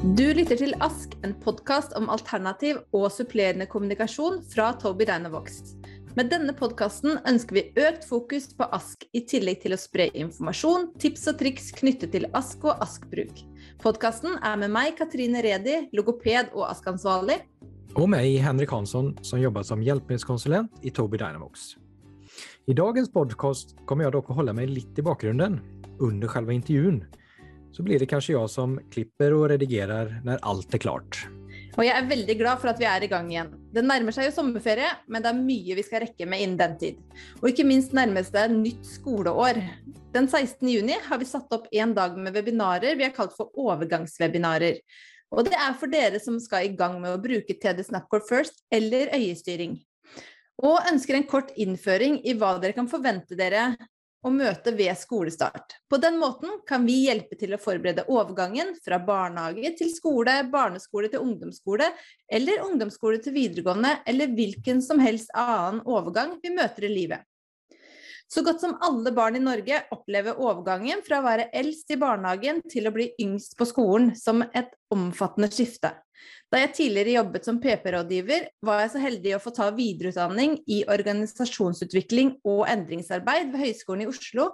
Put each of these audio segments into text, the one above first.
Du lytter til Ask, en podkast om alternativ og supplerende kommunikasjon fra Toby Dynavox. Med denne podkasten ønsker vi økt fokus på Ask, i tillegg til å spre informasjon, tips og triks knyttet til Ask og Ask-bruk. Podkasten er med meg, Katrine Redi, logoped og Ask-ansvarlig. Og meg, Henrik Hansson, som jobber som hjelpemiddelkonsulent i Toby Dynavox. I dagens podkast kommer jeg dere å holde meg litt i bakgrunnen under selve intervjuen så blir det kanskje jeg som klipper og redigerer når alt er klart. Og jeg er veldig glad for at vi er i gang igjen. Det nærmer seg jo sommerferie, men det er mye vi skal rekke med innen den tid. Og ikke minst nærmes det nytt skoleår. Den 16. juni har vi satt opp en dag med webinarer vi har kalt for overgangswebinarer. Og det er for dere som skal i gang med å bruke TD Snapcore First eller øyestyring. Og ønsker en kort innføring i hva dere kan forvente dere og møte ved skolestart. På den måten kan vi hjelpe til å forberede overgangen fra barnehage til skole, barneskole til ungdomsskole, eller ungdomsskole til videregående, eller hvilken som helst annen overgang vi møter i livet. Så godt som alle barn i Norge opplever overgangen fra å være eldst i barnehagen til å bli yngst på skolen som et omfattende skifte. Da jeg tidligere jobbet som PP-rådgiver, var jeg så heldig å få ta videreutdanning i organisasjonsutvikling og endringsarbeid ved Høgskolen i Oslo,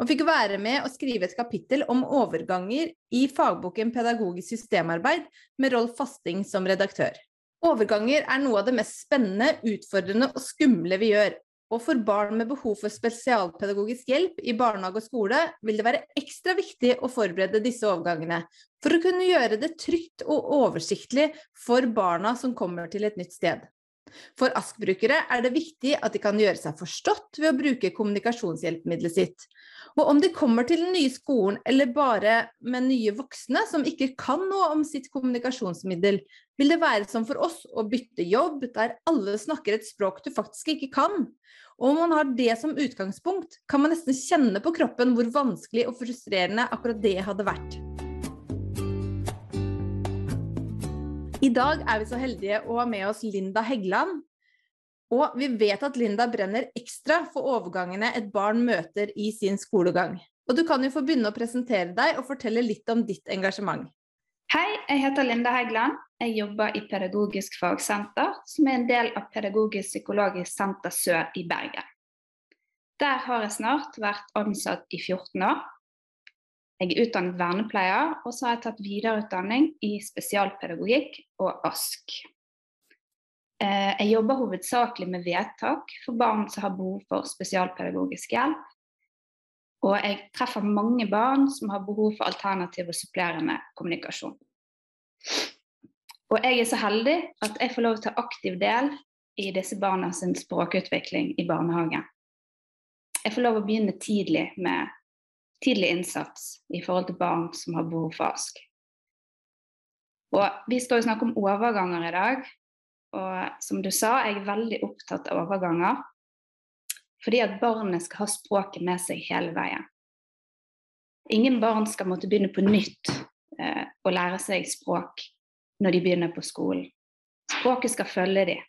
og fikk være med å skrive et kapittel om overganger i fagboken Pedagogisk systemarbeid med Rolf Fasting som redaktør. Overganger er noe av det mest spennende, utfordrende og skumle vi gjør, og for barn med behov for spesialpedagogisk hjelp i barnehage og skole vil det være ekstra viktig å forberede disse overgangene, for å kunne gjøre det trygt og oversiktlig for barna som kommer til et nytt sted. For ASK-brukere er det viktig at de kan gjøre seg forstått ved å bruke kommunikasjonshjelpemiddelet sitt. Og om de kommer til den nye skolen eller bare med nye voksne som ikke kan noe om sitt kommunikasjonsmiddel, vil det være som for oss å bytte jobb der alle snakker et språk du faktisk ikke kan. Og om man har det som utgangspunkt, kan man nesten kjenne på kroppen hvor vanskelig og frustrerende akkurat det hadde vært. I dag er vi så heldige å ha med oss Linda Heggeland. Og vi vet at Linda brenner ekstra for overgangene et barn møter i sin skolegang. Og du kan jo få begynne å presentere deg og fortelle litt om ditt engasjement. Hei, jeg heter Linda Heggeland. Jeg jobber i Pedagogisk fagsenter, som er en del av Pedagogisk psykologisk senter Sør i Bergen. Der har jeg snart vært ansatt i 14 år. Jeg er utdannet vernepleier, og så har jeg tatt videreutdanning i spesialpedagogikk og ASK. Eh, jeg jobber hovedsakelig med vedtak for barn som har behov for spesialpedagogisk hjelp. Og jeg treffer mange barn som har behov for alternativ og supplerende kommunikasjon. Og jeg er så heldig at jeg får lov til å ta aktiv del i disse barnas språkutvikling i barnehagen. Jeg får lov å begynne tidlig med tidlig innsats i forhold til barn som har behov for ASK. Og vi skal jo snakke om overganger i dag. Og som du sa, jeg er veldig opptatt av overganger. Fordi at barnet skal ha språket med seg hele veien. Ingen barn skal måtte begynne på nytt eh, å lære seg språk når de begynner på skolen. Språket skal følge dem.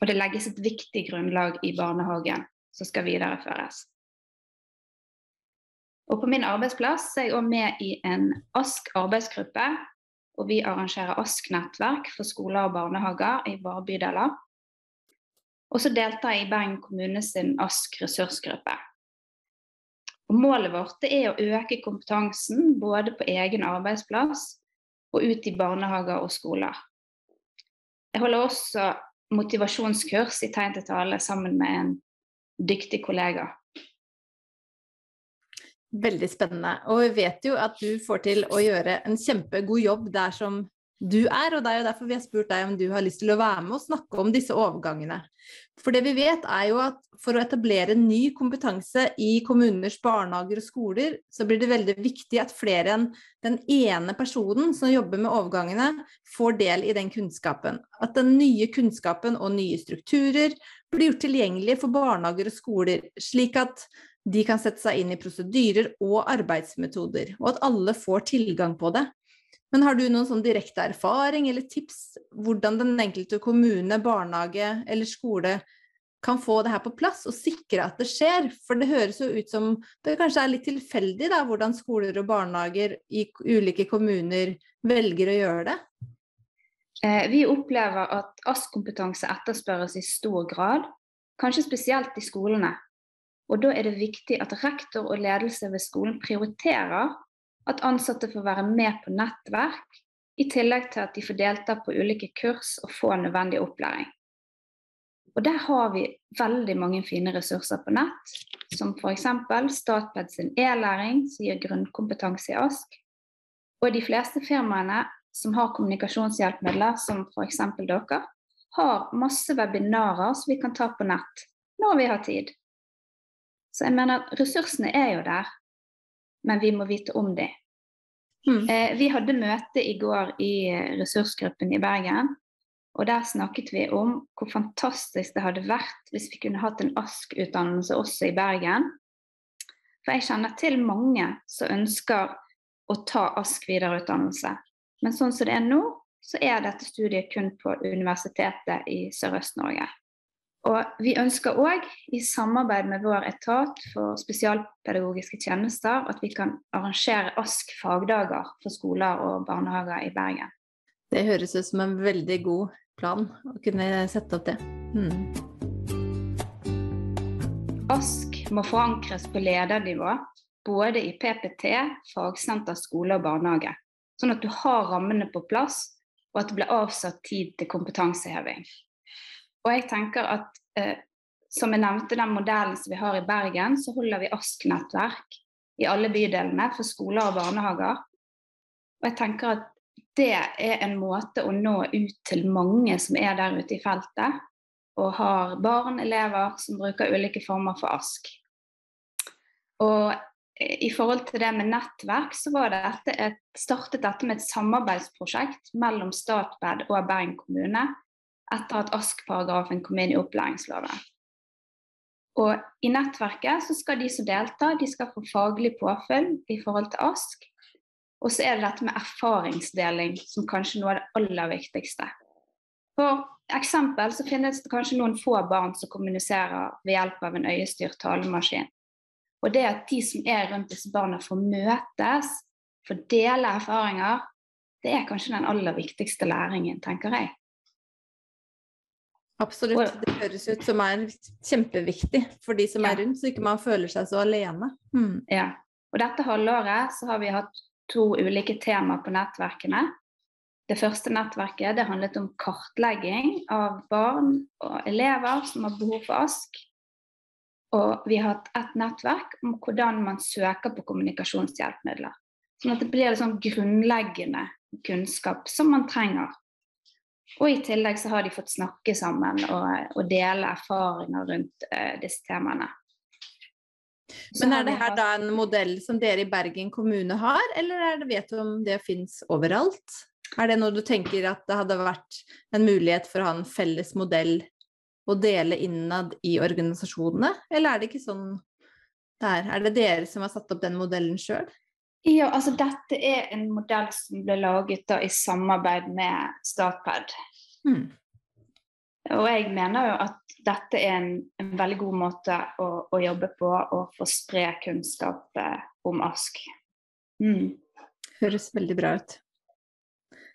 Og det legges et viktig grunnlag i barnehagen som skal videreføres. Og på min arbeidsplass er jeg òg med i en ASK arbeidsgruppe. Og vi arrangerer ASK-nettverk for skoler og barnehager i våre bydeler. Og så deltar jeg i Bergen kommune sin ASK ressursgruppe. Og målet vårt er å øke kompetansen både på egen arbeidsplass og ut i barnehager og skoler. Jeg holder også motivasjonskurs i tegn til tale sammen med en dyktig kollega. Veldig spennende. Og vi vet jo at du får til å gjøre en kjempegod jobb der som du er, og det er jo derfor vi har spurt deg om du har lyst til å være med og snakke om disse overgangene. For det vi vet er jo at for å etablere ny kompetanse i kommuners barnehager og skoler, så blir det veldig viktig at flere enn den ene personen som jobber med overgangene, får del i den kunnskapen. At den nye kunnskapen og nye strukturer blir gjort tilgjengelig for barnehager og skoler, slik at de kan sette seg inn i prosedyrer og arbeidsmetoder, og at alle får tilgang på det. Men har du noen sånn direkte erfaring eller tips hvordan den enkelte kommune, barnehage eller skole kan få det her på plass og sikre at det skjer? For det høres jo ut som det kanskje er litt tilfeldig da, hvordan skoler og barnehager i ulike kommuner velger å gjøre det? Eh, vi opplever at ASK-kompetanse etterspørres i stor grad, kanskje spesielt i skolene. Og Da er det viktig at rektor og ledelse ved skolen prioriterer at ansatte får være med på nettverk, i tillegg til at de får delta på ulike kurs og få nødvendig opplæring. Og Der har vi veldig mange fine ressurser på nett, som f.eks. Statped sin e-læring, som gir grunnkompetanse i ASK. Og de fleste firmaene som har kommunikasjonshjelpemidler, som f.eks. dere, har masse webinarer som vi kan ta på nett når vi har tid. Så jeg mener, ressursene er jo der, men vi må vite om dem. Mm. Eh, vi hadde møte i går i ressursgruppen i Bergen. Og der snakket vi om hvor fantastisk det hadde vært hvis vi kunne hatt en ASK-utdannelse også i Bergen. For jeg kjenner til mange som ønsker å ta ASK videreutdannelse. Men sånn som det er nå, så er dette studiet kun på Universitetet i Sørøst-Norge. Og vi ønsker òg, i samarbeid med vår etat for spesialpedagogiske tjenester, at vi kan arrangere ASK fagdager for skoler og barnehager i Bergen. Det høres ut som en veldig god plan å kunne sette opp det. Hmm. ASK må forankres på ledernivå, både i PPT, fagsenter, skole og barnehage. Sånn at du har rammene på plass, og at det blir avsatt tid til kompetanseheving. Og jeg tenker at eh, som jeg nevnte den modellen som vi har i Bergen, så holder vi ASK-nettverk i alle bydelene for skoler og barnehager. Og jeg tenker at det er en måte å nå ut til mange som er der ute i feltet, og har barn, elever som bruker ulike former for ASK. Og i forhold til det med nettverk, så dette et, startet dette med et samarbeidsprosjekt mellom Statped og Bergen kommune etter at ASK-paragrafen kom inn i opplæringsloven. Og I nettverket så skal de som deltar, de skal få faglig påfyll i forhold til ASK. Og så er det dette med erfaringsdeling som kanskje noe av det aller viktigste. For eksempel så finnes det kanskje noen få barn som kommuniserer ved hjelp av en øyestyrt talemaskin. Og det at de som er rundt disse barna får møtes, får dele erfaringer, det er kanskje den aller viktigste læringen, tenker jeg. Absolutt. Det høres ut som er kjempeviktig for de som ja. er rundt, så ikke man føler seg så alene. Mm. Ja. Og dette halvåret så har vi hatt to ulike temaer på nettverkene. Det første nettverket det handlet om kartlegging av barn og elever som har behov for ASK. Og vi har hatt et nettverk om hvordan man søker på kommunikasjonshjelpemidler. Sånn at det blir litt sånn grunnleggende kunnskap som man trenger og i tillegg så har de fått snakke sammen og, og dele erfaringer rundt uh, disse temaene. Så Men er det her da en modell som dere i Bergen kommune har, eller er det, vet du om det fins overalt? Er det noe du tenker at det hadde vært en mulighet for å ha en felles modell å dele innad i organisasjonene, eller er det ikke sånn det er? Er det dere som har satt opp den modellen sjøl? Ja, altså dette er en modell som ble laget da, i samarbeid med Statped. Mm. Og jeg mener jo at dette er en, en veldig god måte å, å, jobbe på og få spre kunnskap eh, om ASK. Mm. Høres veldig bra ut.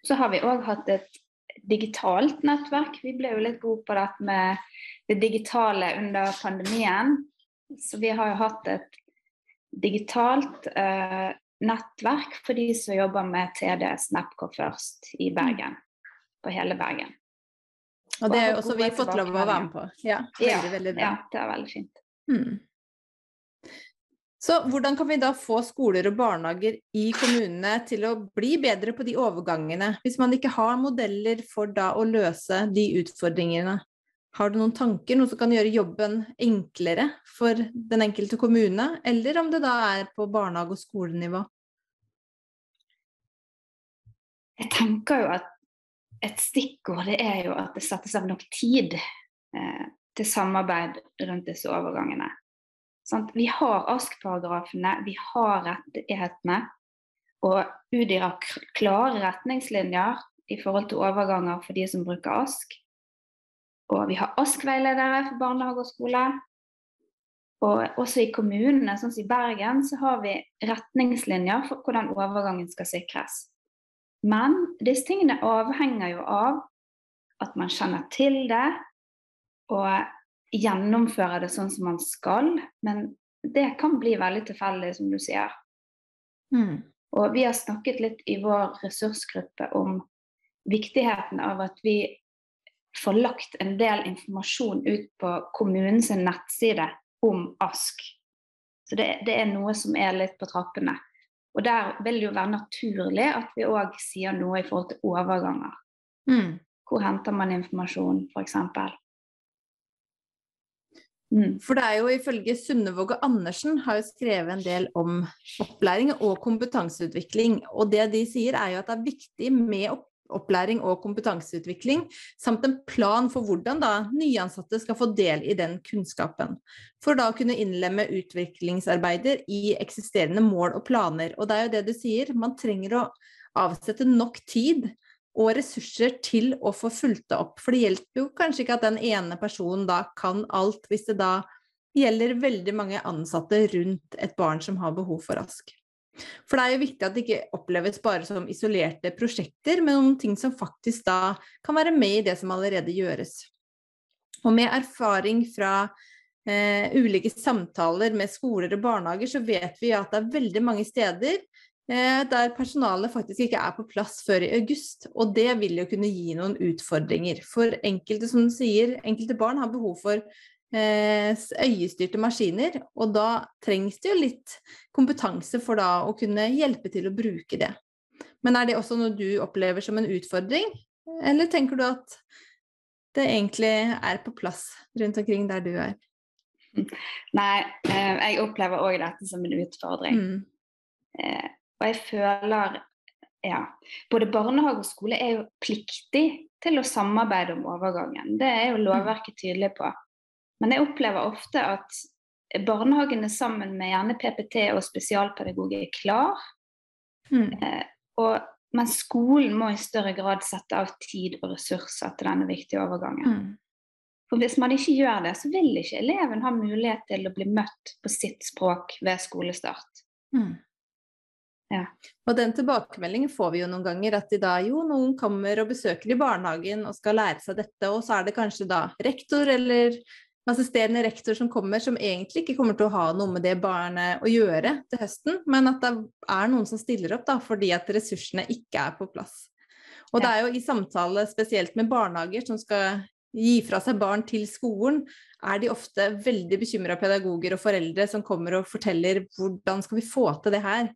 Så har vi òg hatt et digitalt nettverk. Vi ble jo litt gode på dette med det digitale under pandemien. Så vi har jo hatt et digitalt eh, nettverk for de som jobber med TD Snapco først i mm. Bergen. På hele Bergen. Og det har også vi fått lov å være med på. Ja, veldig, veldig bra. Ja, det er veldig fint. Mm. Så hvordan kan vi da få skoler og barnehager i kommunene til å bli bedre på de overgangene, hvis man ikke har modeller for da å løse de utfordringene? Har du noen tanker, noe som kan gjøre jobben enklere for den enkelte kommune, eller om det da er på barnehage- og skolenivå? Jeg tenker jo at et stikkord det er jo at det settes av nok tid eh, til samarbeid rundt disse overgangene. Sånn, vi har ASK-paragrafene, vi har rettighetene. Og UDIR har klare retningslinjer i forhold til overganger for de som bruker ASK. Og vi har ASK-veiledere for barnehage og skole. Og også i kommunene, sånn som i Bergen, så har vi retningslinjer for hvordan overgangen skal sikres. Men disse tingene avhenger jo av at man kjenner til det og gjennomfører det sånn som man skal. Men det kan bli veldig tilfeldig, som du sier. Mm. Og vi har snakket litt i vår ressursgruppe om viktigheten av at vi får lagt en del informasjon ut på kommunens nettside om ASK. Så det, det, er noe som er litt på trappene. Og der vil det jo være naturlig at vi òg sier noe i forhold til overganger. Mm. Hvor henter man informasjon, f.eks. Mm. For det er jo ifølge Sunnevåg og Andersen har jo skrevet en del om opplæring og kompetanseutvikling. Og det de sier er jo at det er viktig med opplæring og kompetanseutvikling, samt en plan for hvordan da nyansatte skal få del i den kunnskapen. For da å kunne innlemme utviklingsarbeider i eksisterende mål og planer. Og det er jo det du sier, man trenger å avsette nok tid og ressurser til å få fulgt det opp. For det hjelper jo kanskje ikke at den ene personen da kan alt, hvis det da gjelder veldig mange ansatte rundt et barn som har behov for rask. For det er jo viktig at det ikke oppleves bare som isolerte prosjekter, men om ting som faktisk da kan være med i det som allerede gjøres. Og med erfaring fra eh, ulike samtaler med skoler og barnehager, så vet vi at det er veldig mange steder Eh, der personalet faktisk ikke er på plass før i august. Og det vil jo kunne gi noen utfordringer. For enkelte, som du sier, enkelte barn har behov for øyestyrte maskiner, og da trengs det jo litt kompetanse for da å kunne hjelpe til å bruke det. Men er det også noe du opplever som en utfordring, eller tenker du at det egentlig er på plass rundt omkring der du er? Nei, eh, jeg opplever òg dette som en utfordring. Mm. Og jeg føler ja, både barnehage og skole er jo pliktig til å samarbeide om overgangen. Det er jo mm. lovverket tydelig på. Men jeg opplever ofte at barnehagene sammen med gjerne PPT og spesialpedagog er klar. Mm. Eh, og, men skolen må i større grad sette av tid og ressurser til denne viktige overgangen. Mm. For Hvis man ikke gjør det, så vil ikke eleven ha mulighet til å bli møtt på sitt språk ved skolestart. Mm. Ja. Og den tilbakemeldingen får vi jo noen ganger, at de da jo, noen kommer og besøker i barnehagen og skal lære seg dette, og så er det kanskje da rektor eller assisterende rektor som kommer, som egentlig ikke kommer til å ha noe med det barnet å gjøre til høsten, men at det er noen som stiller opp da, fordi at ressursene ikke er på plass. Og det er jo i samtale spesielt med barnehager som skal gi fra seg barn til skolen, er de ofte veldig bekymra pedagoger og foreldre som kommer og forteller hvordan skal vi få til det her.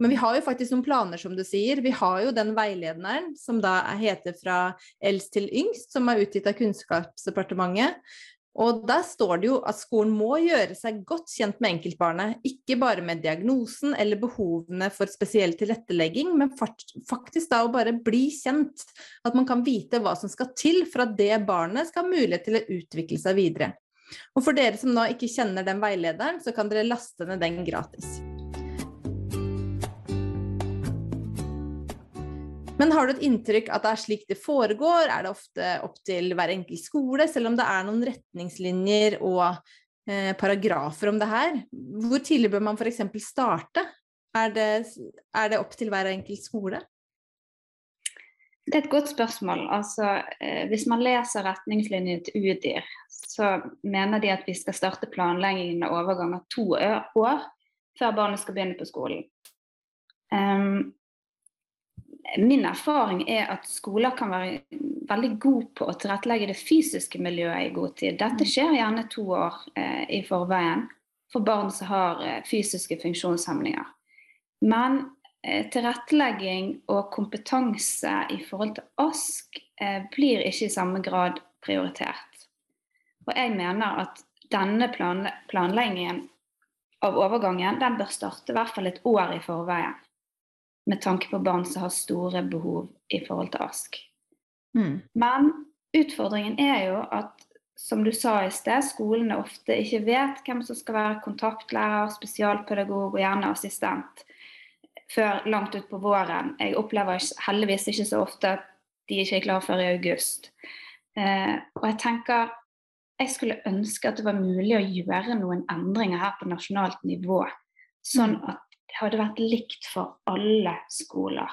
Men vi har jo faktisk noen planer, som du sier. Vi har jo den veilederen som da heter Fra eldst til yngst, som er utgitt av Kunnskapsdepartementet. Og der står det jo at skolen må gjøre seg godt kjent med enkeltbarnet, ikke bare med diagnosen eller behovene for spesiell tilrettelegging, men faktisk da å bare bli kjent. At man kan vite hva som skal til for at det barnet skal ha mulighet til å utvikle seg videre. Og for dere som nå ikke kjenner den veilederen, så kan dere laste ned den gratis. Men har du et inntrykk at det er slik det foregår? Er det ofte opp til hver enkelt skole, selv om det er noen retningslinjer og eh, paragrafer om det her? Hvor tidlig bør man f.eks. starte? Er det, er det, opp til hver enkelt skole? Det er et godt spørsmål. Altså, eh, hvis man leser retningslinjene til UDIR, så mener de at vi skal starte planleggingen av overganger to år før barnet skal begynne på skolen. Um, min erfaring er at skoler kan være veldig gode på å tilrettelegge det fysiske miljøet i god tid. Dette skjer gjerne to år eh, i forveien for barn som har eh, fysiske funksjonshemninger. Men eh, tilrettelegging og kompetanse i forhold til ASK eh, blir ikke i samme grad prioritert. Og jeg mener at denne planleggingen av overgangen den bør starte i hvert fall et år i forveien med tanke på barn som har store behov i forhold til ASK. Mm. Men utfordringen er jo at som du sa i sted, skolene ofte ikke vet hvem som skal være kontaktlærer, spesialpedagog og gjerne assistent før langt utpå våren. Jeg opplever heldigvis ikke så ofte at de ikke er klare før i august. Eh, og jeg tenker jeg skulle ønske at det var mulig å gjøre noen endringer her på nasjonalt nivå. Sånn Mm. at det hadde vært likt for alle skoler.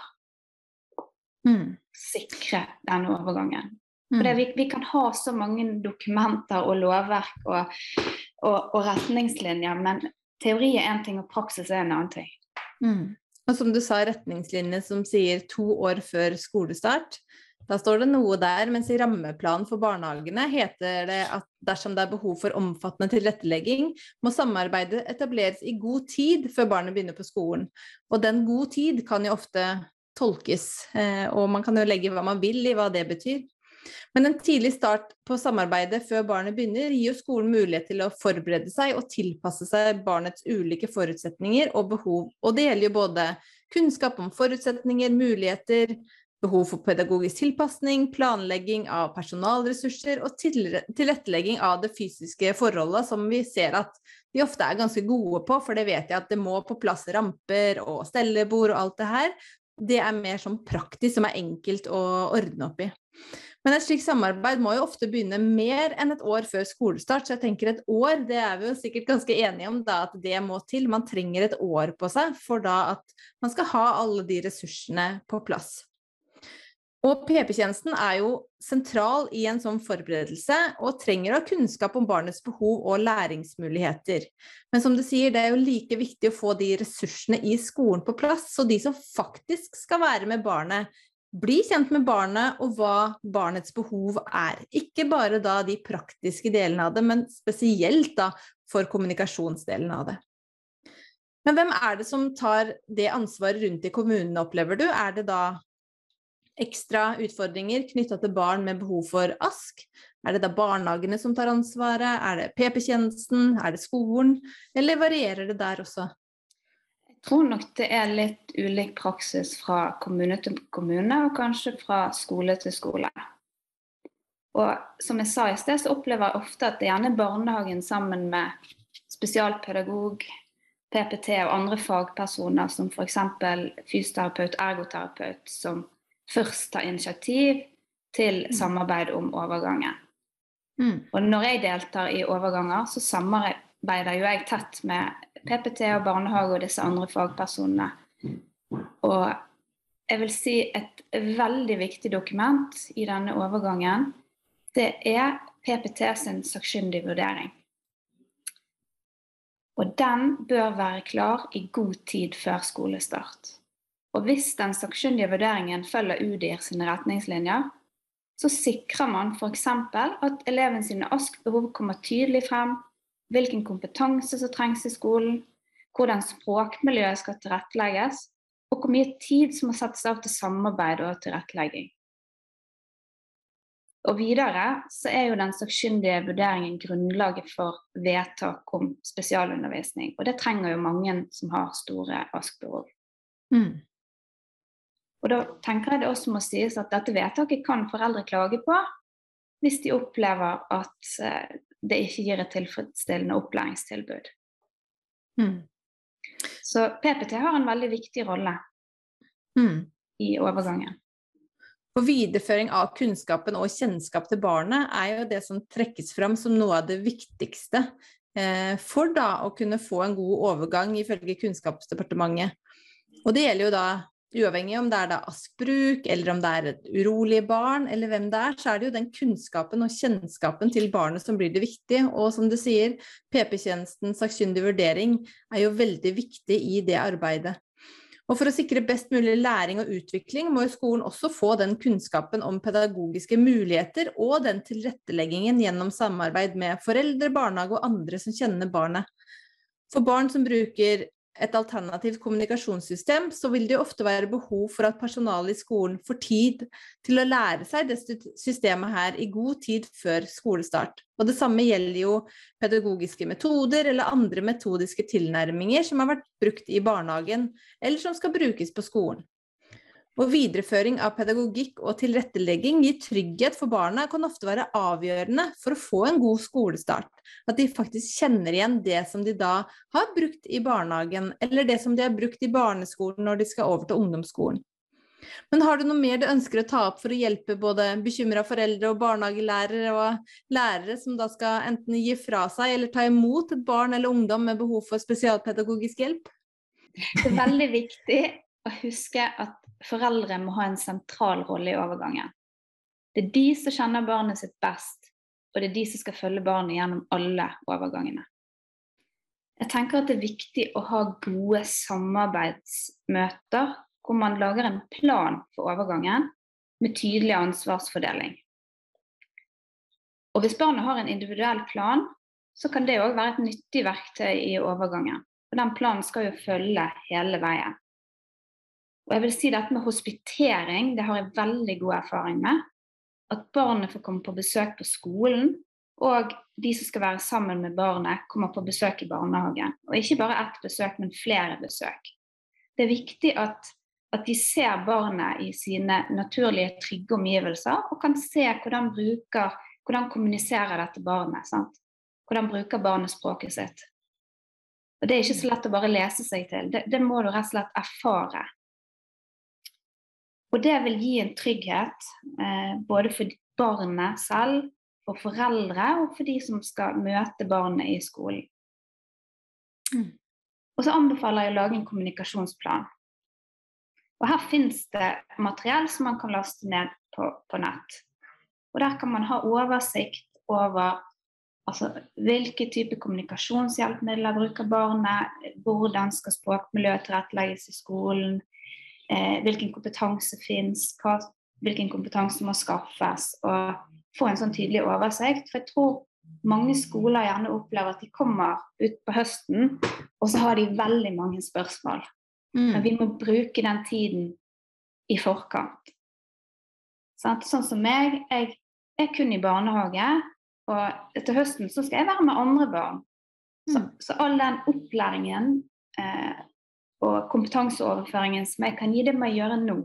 Mm. Sikre denne overgangen. Mm. Det, vi, vi kan ha så mange dokumenter og lovverk og, og, og retningslinjer, men teori er én ting, og praksis er en annen ting. Mm. Og som du sa, retningslinjer som sier to år før skolestart. Da står det noe der, mens i rammeplanen for barnehagene heter det at dersom det er behov for omfattende tilrettelegging, må samarbeidet etableres i god tid før barnet begynner på skolen. Og den god tid kan jo ofte tolkes, eh, og man kan jo legge hva man vil i hva det betyr. Men en tidlig start på samarbeidet før barnet begynner, gir jo skolen mulighet til å forberede seg og tilpasse seg barnets ulike forutsetninger og behov. Og det gjelder jo både kunnskap om forutsetninger, muligheter, behov for pedagogisk tilpasning, planlegging av personalressurser og tilrettelegging av det fysiske forholdet, som vi ser at de ofte er ganske gode på, for det vet jeg at det må på plass ramper og stellebord og alt det her. Det er mer sånn praktisk, som er enkelt å ordne opp i. Men et slikt samarbeid må jo ofte begynne mer enn et år før skolestart, så jeg tenker et år, det er vi jo sikkert ganske enige om da at det må til. Man trenger et år på seg for da at man skal ha alle de ressursene på plass. Og PP-tjenesten er jo sentral i en sånn forberedelse, og trenger å ha kunnskap om barnets behov og læringsmuligheter. Men som du sier, det er jo like viktig å få de ressursene i skolen på plass, så de som faktisk skal være med barnet, blir kjent med barnet og hva barnets behov er. Ikke bare da de praktiske delene av det, men spesielt da for kommunikasjonsdelen av det. Men hvem er det som tar det ansvaret rundt i kommunene, opplever du? Er det da ekstra utfordringer knytta til barn med behov for ASK? Er det da barnehagene som tar ansvaret? Er det PP-tjenesten? Er det skolen? Eller varierer det der også? Jeg tror nok det er litt ulik praksis fra kommune til kommune, og kanskje fra skole til skole. Og som jeg sa i sted, så opplever jeg ofte at det gjerne er barnehagen sammen med spesialpedagog, PPT og andre fagpersoner som f.eks. fysioterapeut, ergoterapeut, som først tar initiativ til samarbeid om overgangen. Mm. Og når jeg deltar i overganger, så samarbeider jo jeg tett med PPT og barnehage og disse andre fagpersonene. Og jeg vil si et veldig viktig dokument i denne overgangen, det er PPT sin sakkyndige vurdering. Og den bør være klar i god tid før skolestart. Og hvis den sakkyndige vurderingen følger UDIR sine retningslinjer, så sikrer man f.eks. at eleven sine ASK-behov kommer tydelig frem, hvilken kompetanse som trengs i skolen, hvordan språkmiljøet skal tilrettelegges, og hvor mye tid som må settes av til samarbeid og tilrettelegging. Og videre så er jo den sakkyndige vurderingen grunnlaget for vedtak om spesialundervisning, og det trenger jo mange som har store ASK-behov. Mm. Og da tenker jeg det også må sies at dette vedtaket kan foreldre klage på hvis de opplever at eh, det ikke gir et tilfredsstillende opplæringstilbud. Mm. Så PPT har en veldig viktig rolle Mm. i overgangen. Og videreføring av kunnskapen og kjennskap til barnet er jo det som trekkes fram som noe av det viktigste eh, for da å kunne få en god overgang, ifølge Kunnskapsdepartementet. Og det gjelder jo da uavhengig om det er da ASK-bruk, eller om det er et urolig barn, eller hvem det er, så er det jo den kunnskapen og kjennskapen til barnet som blir det viktige. Og som du sier, PP-tjenestens sakkyndige vurdering er jo veldig viktig i det arbeidet. Og For å sikre best mulig læring og utvikling, må jo skolen også få den kunnskapen om pedagogiske muligheter og den tilretteleggingen gjennom samarbeid med foreldre, barnehage og andre som kjenner barnet. For barn som bruker et alternativt kommunikasjonssystem, så vil det ofte være behov for at personalet i skolen får tid til å lære seg det systemet her i god tid før skolestart. Og det samme gjelder jo pedagogiske metoder eller andre metodiske tilnærminger som har vært brukt i barnehagen, eller som skal brukes på skolen. Og videreføring av pedagogikk og tilrettelegging gir trygghet for barna kan ofte være avgjørende for å få en god skolestart. At de faktisk kjenner igjen det som de da har brukt i barnehagen, eller det som de har brukt i barneskolen når de skal over til ungdomsskolen. Men har du noe mer du ønsker å ta opp for å hjelpe både bekymra foreldre og barnehagelærere og lærere som da skal enten gi fra seg eller ta imot et barn eller ungdom med behov for spesialpedagogisk hjelp? Det er veldig viktig å huske at foreldre må ha en sentral rolle i overgangen. Det er de som kjenner barnet sitt best, og det er de som skal følge barnet gjennom alle overgangene. Jeg tenker at det er viktig å ha gode samarbeidsmøter hvor man lager en plan for overgangen med tydelig ansvarsfordeling. Og Hvis barnet har en individuell plan, så kan det òg være et nyttig verktøy i overgangen. For Den planen skal jo følge hele veien. Og jeg vil si Dette med hospitering det har jeg veldig god erfaring med. At barnet får komme på besøk på skolen, og de som skal være sammen med barnet, kommer på besøk i barnehagen. Og ikke bare ett besøk, men flere besøk. Det er viktig at at de ser barnet i sine naturlige, trygge omgivelser, og kan se hvordan bruker, hvordan kommuniserer dette barnet. Sant? Hvordan bruker barnet språket sitt. Og Det er ikke så lett å bare lese seg til, det, det må du rett og slett erfare. Og det vil gi en trygghet eh, både for barnet selv, for foreldre og for de som skal møte barnet i skolen. Mm. Og så anbefaler jeg å lage en kommunikasjonsplan. Og her finnes det materiell som man kan laste ned på, på nett. Og der kan man ha oversikt over altså, hvilke type kommunikasjonshjelpemidler bruker barnet, hvordan skal språkmiljøet tilrettelegges i skolen, eh, hvilken kompetanse finnes, hvilken kompetanse må skaffes, og få en sånn tydelig oversikt. For jeg tror mange skoler gjerne opplever at de kommer ut på høsten, og så har de veldig mange spørsmål. Mm. Men vi må bruke den tiden i forkant. Sånn, sånn som meg, jeg er kun i barnehage, og til høsten så skal jeg være med andre barn. Så, mm. så all den opplæringen eh, og kompetanseoverføringen som jeg kan gi, det må jeg gjøre nå.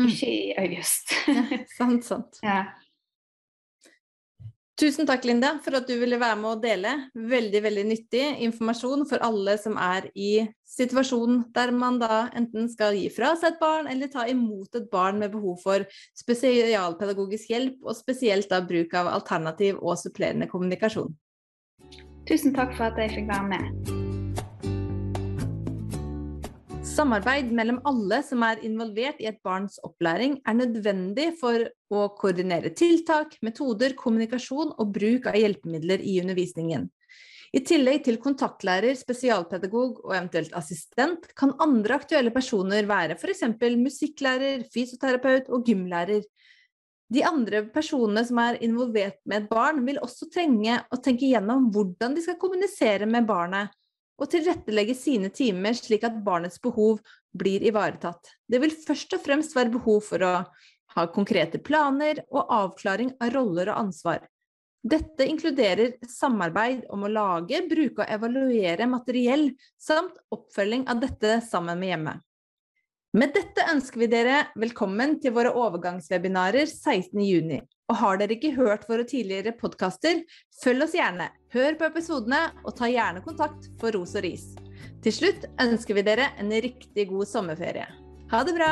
Mm. Ikke i august. ja, sant, sant. Ja. Tusen takk, Linda, for at du ville være med å dele veldig veldig nyttig informasjon for alle som er i situasjonen der man da enten skal gi fra seg et barn, eller ta imot et barn med behov for spesialpedagogisk hjelp, og spesielt da bruk av alternativ og supplerende kommunikasjon. Tusen takk for at jeg fikk være med. Samarbeid mellom alle som er involvert i et barns opplæring, er nødvendig for å koordinere tiltak, metoder, kommunikasjon og bruk av hjelpemidler i undervisningen. I tillegg til kontaktlærer, spesialpedagog og eventuelt assistent, kan andre aktuelle personer være f.eks. musikklærer, fysioterapeut og gymlærer. De andre personene som er involvert med et barn, vil også trenge å tenke gjennom hvordan de skal kommunisere med barnet, og tilrettelegge sine timer slik at barnets behov blir ivaretatt. Det vil først og fremst være behov for å ha konkrete planer og avklaring av roller og ansvar. Dette inkluderer samarbeid om å lage, bruke og evaluere materiell, samt oppfølging av dette sammen med hjemmet. Med dette ønsker vi dere velkommen til våre overgangswebinarer 16.6. Og har dere ikke hørt våre tidligere podkaster, følg oss gjerne. Hør på episodene, og ta gjerne kontakt for ros og ris. Til slutt ønsker vi dere en riktig god sommerferie. Ha det bra!